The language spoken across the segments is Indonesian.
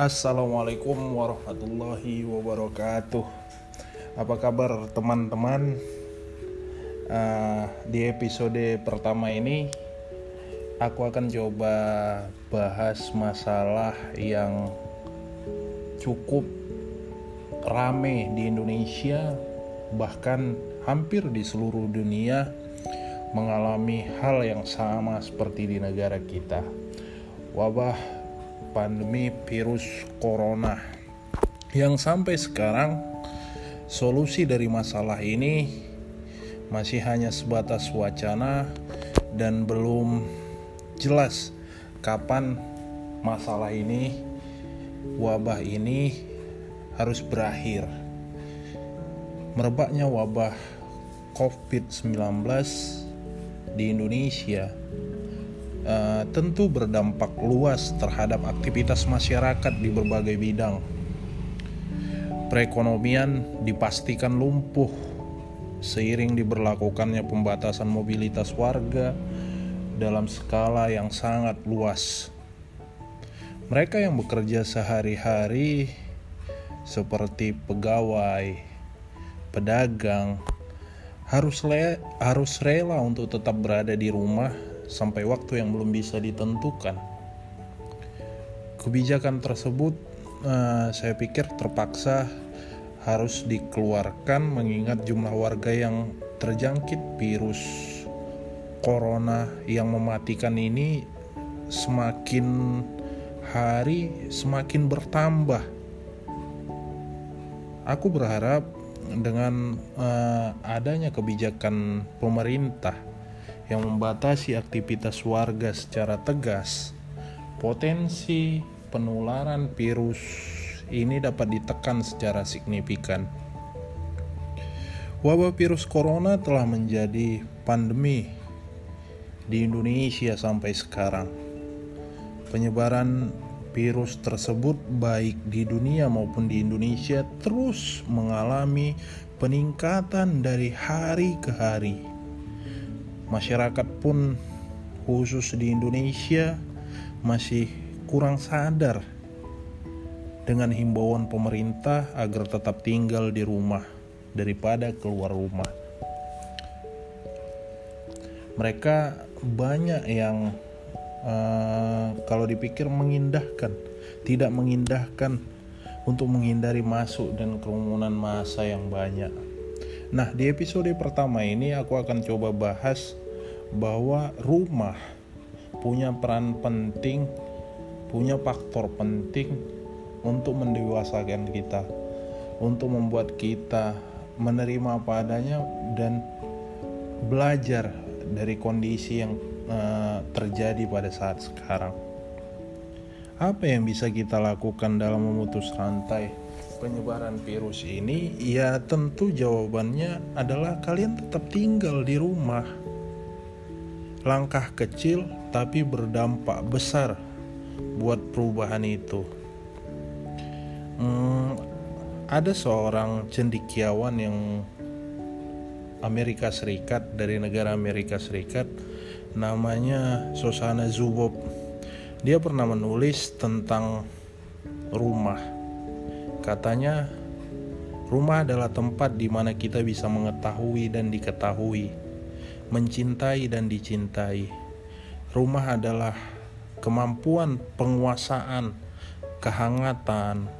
Assalamualaikum warahmatullahi wabarakatuh. Apa kabar teman-teman? Uh, di episode pertama ini, aku akan coba bahas masalah yang cukup rame di Indonesia, bahkan hampir di seluruh dunia mengalami hal yang sama seperti di negara kita. Wabah pandemi virus corona. Yang sampai sekarang solusi dari masalah ini masih hanya sebatas wacana dan belum jelas kapan masalah ini wabah ini harus berakhir. Merebaknya wabah COVID-19 di Indonesia uh, tentu berdampak luas terhadap aktivitas masyarakat di berbagai bidang. Perekonomian dipastikan lumpuh seiring diberlakukannya pembatasan mobilitas warga dalam skala yang sangat luas. Mereka yang bekerja sehari-hari seperti pegawai, pedagang harus le harus rela untuk tetap berada di rumah sampai waktu yang belum bisa ditentukan. Kebijakan tersebut uh, saya pikir terpaksa harus dikeluarkan mengingat jumlah warga yang terjangkit virus corona yang mematikan ini semakin hari semakin bertambah. Aku berharap dengan uh, adanya kebijakan pemerintah yang membatasi aktivitas warga secara tegas, potensi penularan virus ini dapat ditekan secara signifikan. Wabah virus corona telah menjadi pandemi di Indonesia sampai sekarang. Penyebaran virus tersebut baik di dunia maupun di Indonesia terus mengalami peningkatan dari hari ke hari masyarakat pun khusus di Indonesia masih kurang sadar dengan himbauan pemerintah agar tetap tinggal di rumah daripada keluar rumah. Mereka banyak yang uh, kalau dipikir mengindahkan, tidak mengindahkan untuk menghindari masuk dan kerumunan massa yang banyak. Nah, di episode pertama ini aku akan coba bahas bahwa rumah punya peran penting, punya faktor penting untuk mendewasakan kita, untuk membuat kita menerima apa adanya dan belajar dari kondisi yang uh, terjadi pada saat sekarang. Apa yang bisa kita lakukan dalam memutus rantai penyebaran virus ini? Ya, tentu jawabannya adalah kalian tetap tinggal di rumah langkah kecil tapi berdampak besar buat perubahan itu. Hmm, ada seorang cendikiawan yang Amerika Serikat dari negara Amerika Serikat namanya Susana Zubob. Dia pernah menulis tentang rumah. Katanya rumah adalah tempat di mana kita bisa mengetahui dan diketahui mencintai dan dicintai. Rumah adalah kemampuan penguasaan, kehangatan,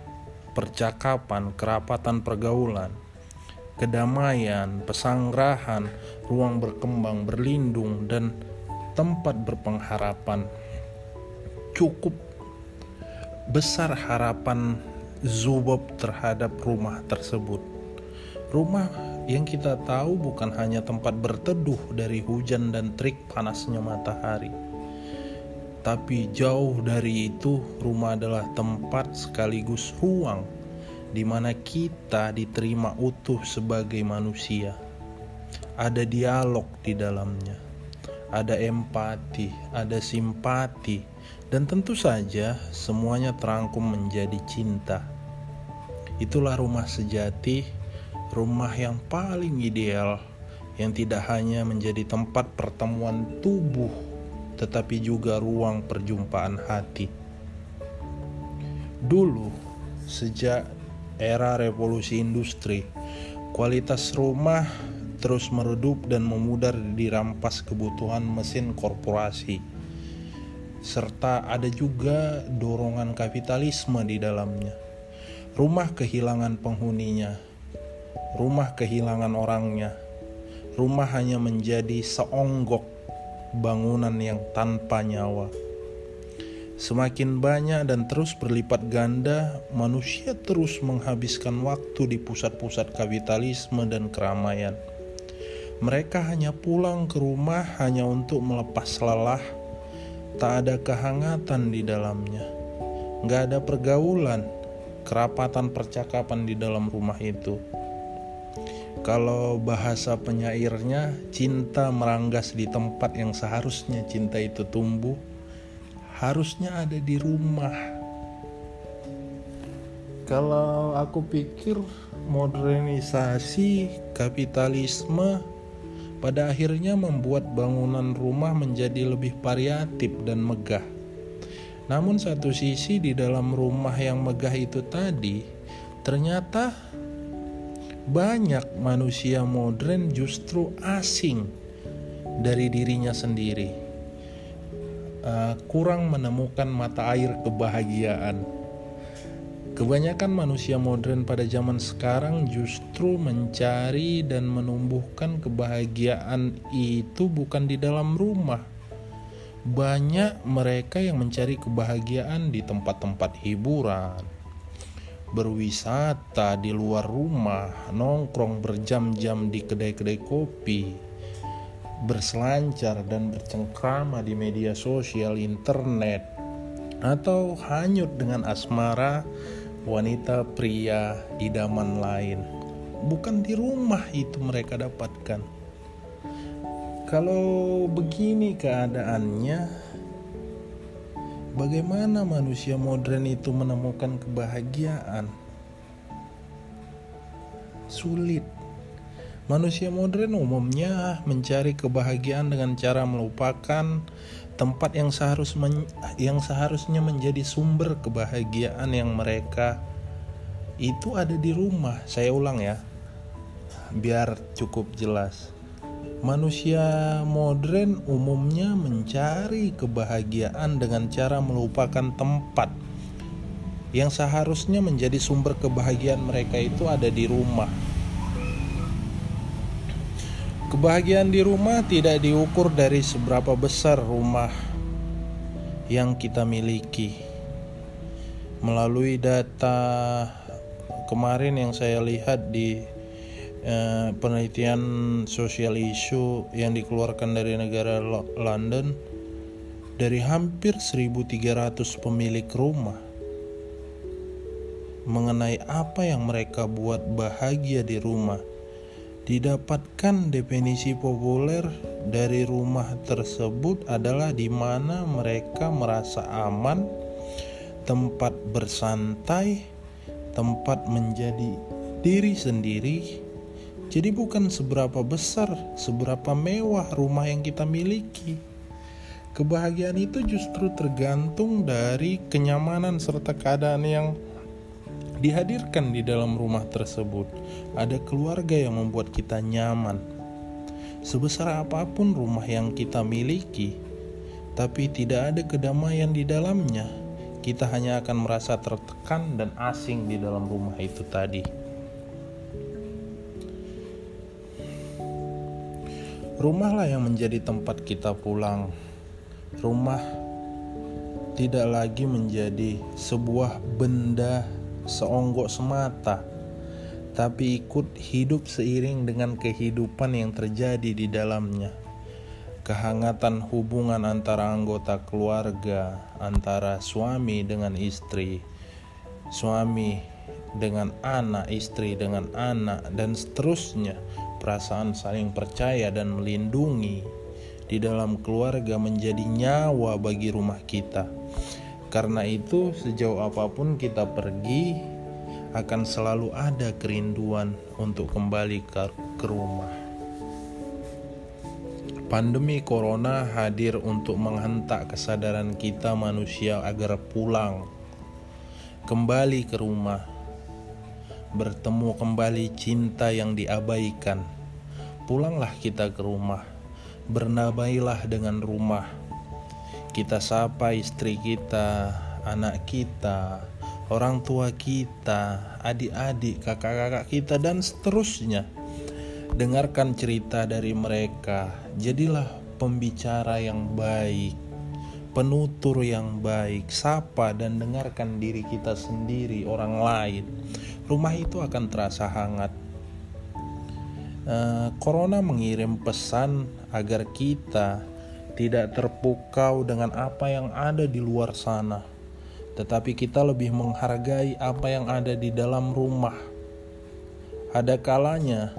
percakapan, kerapatan pergaulan, kedamaian, pesanggrahan, ruang berkembang, berlindung, dan tempat berpengharapan. Cukup besar harapan Zubob terhadap rumah tersebut. Rumah yang kita tahu bukan hanya tempat berteduh dari hujan dan trik panasnya matahari. Tapi jauh dari itu, rumah adalah tempat sekaligus ruang di mana kita diterima utuh sebagai manusia. Ada dialog di dalamnya, ada empati, ada simpati, dan tentu saja semuanya terangkum menjadi cinta. Itulah rumah sejati rumah yang paling ideal yang tidak hanya menjadi tempat pertemuan tubuh tetapi juga ruang perjumpaan hati. Dulu, sejak era revolusi industri, kualitas rumah terus meredup dan memudar dirampas kebutuhan mesin korporasi. Serta ada juga dorongan kapitalisme di dalamnya. Rumah kehilangan penghuninya, rumah kehilangan orangnya, rumah hanya menjadi seonggok bangunan yang tanpa nyawa. Semakin banyak dan terus berlipat ganda, manusia terus menghabiskan waktu di pusat-pusat kapitalisme dan keramaian. Mereka hanya pulang ke rumah hanya untuk melepas lelah, tak ada kehangatan di dalamnya, nggak ada pergaulan, kerapatan percakapan di dalam rumah itu. Kalau bahasa penyairnya, cinta meranggas di tempat yang seharusnya cinta itu tumbuh harusnya ada di rumah. Kalau aku pikir modernisasi kapitalisme pada akhirnya membuat bangunan rumah menjadi lebih variatif dan megah. Namun satu sisi di dalam rumah yang megah itu tadi ternyata banyak manusia modern justru asing dari dirinya sendiri uh, kurang menemukan mata air kebahagiaan. Kebanyakan manusia modern pada zaman sekarang justru mencari dan menumbuhkan kebahagiaan itu bukan di dalam rumah. Banyak mereka yang mencari kebahagiaan di tempat-tempat hiburan, berwisata di luar rumah, nongkrong berjam-jam di kedai-kedai kopi, berselancar dan bercengkrama di media sosial internet atau hanyut dengan asmara wanita pria idaman lain. Bukan di rumah itu mereka dapatkan. Kalau begini keadaannya bagaimana manusia modern itu menemukan kebahagiaan sulit Manusia modern umumnya mencari kebahagiaan dengan cara melupakan tempat yang seharus men, yang seharusnya menjadi sumber kebahagiaan yang mereka itu ada di rumah. Saya ulang ya. Biar cukup jelas. Manusia modern umumnya mencari kebahagiaan dengan cara melupakan tempat yang seharusnya menjadi sumber kebahagiaan mereka itu ada di rumah Kebahagiaan di rumah tidak diukur dari seberapa besar rumah yang kita miliki. Melalui data kemarin yang saya lihat di eh, penelitian sosial isu yang dikeluarkan dari negara London dari hampir 1300 pemilik rumah mengenai apa yang mereka buat bahagia di rumah Didapatkan definisi populer dari rumah tersebut adalah di mana mereka merasa aman, tempat bersantai, tempat menjadi diri sendiri. Jadi bukan seberapa besar, seberapa mewah rumah yang kita miliki. Kebahagiaan itu justru tergantung dari kenyamanan serta keadaan yang dihadirkan di dalam rumah tersebut. Ada keluarga yang membuat kita nyaman. Sebesar apa pun rumah yang kita miliki, tapi tidak ada kedamaian di dalamnya, kita hanya akan merasa tertekan dan asing di dalam rumah itu tadi. Rumahlah yang menjadi tempat kita pulang. Rumah tidak lagi menjadi sebuah benda seonggok semata, tapi ikut hidup seiring dengan kehidupan yang terjadi di dalamnya. Kehangatan hubungan antara anggota keluarga, antara suami dengan istri, suami dengan anak, istri dengan anak, dan seterusnya. Perasaan saling percaya dan melindungi di dalam keluarga menjadi nyawa bagi rumah kita karena itu, sejauh apa pun kita pergi, akan selalu ada kerinduan untuk kembali ke, ke rumah. Pandemi corona hadir untuk menghentak kesadaran kita manusia agar pulang. kembali ke rumah, bertemu kembali cinta yang diabaikan. Pulanglah kita ke rumah, bernabailah dengan rumah. Kita sapa istri kita, anak kita, orang tua kita, adik-adik, kakak-kakak kita, dan seterusnya. Dengarkan cerita dari mereka, jadilah pembicara yang baik, penutur yang baik, sapa dan dengarkan diri kita sendiri, orang lain. Rumah itu akan terasa hangat. Uh, corona mengirim pesan agar kita tidak terpukau dengan apa yang ada di luar sana, tetapi kita lebih menghargai apa yang ada di dalam rumah. Ada kalanya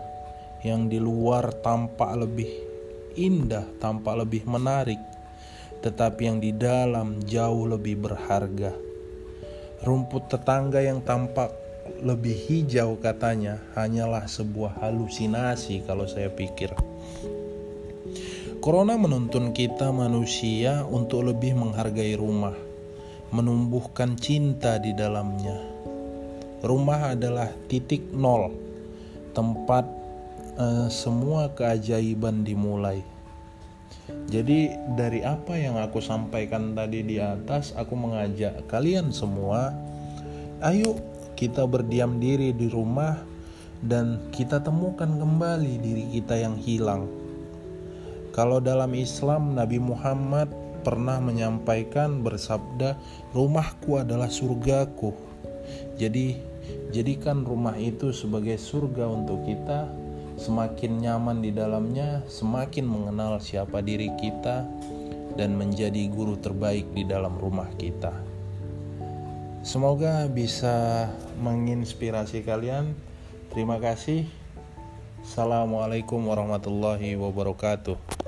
yang di luar tampak lebih indah, tampak lebih menarik, tetapi yang di dalam jauh lebih berharga. Rumput tetangga yang tampak lebih hijau katanya hanyalah sebuah halusinasi kalau saya pikir. Corona menuntun kita manusia untuk lebih menghargai rumah, menumbuhkan cinta di dalamnya. Rumah adalah titik nol, tempat uh, semua keajaiban dimulai. Jadi dari apa yang aku sampaikan tadi di atas, aku mengajak kalian semua, ayo kita berdiam diri di rumah dan kita temukan kembali diri kita yang hilang. Kalau dalam Islam Nabi Muhammad pernah menyampaikan bersabda, "Rumahku adalah surgaku." Jadi, jadikan rumah itu sebagai surga untuk kita semakin nyaman di dalamnya, semakin mengenal siapa diri kita, dan menjadi guru terbaik di dalam rumah kita. Semoga bisa menginspirasi kalian. Terima kasih. Assalamualaikum warahmatullahi wabarakatuh.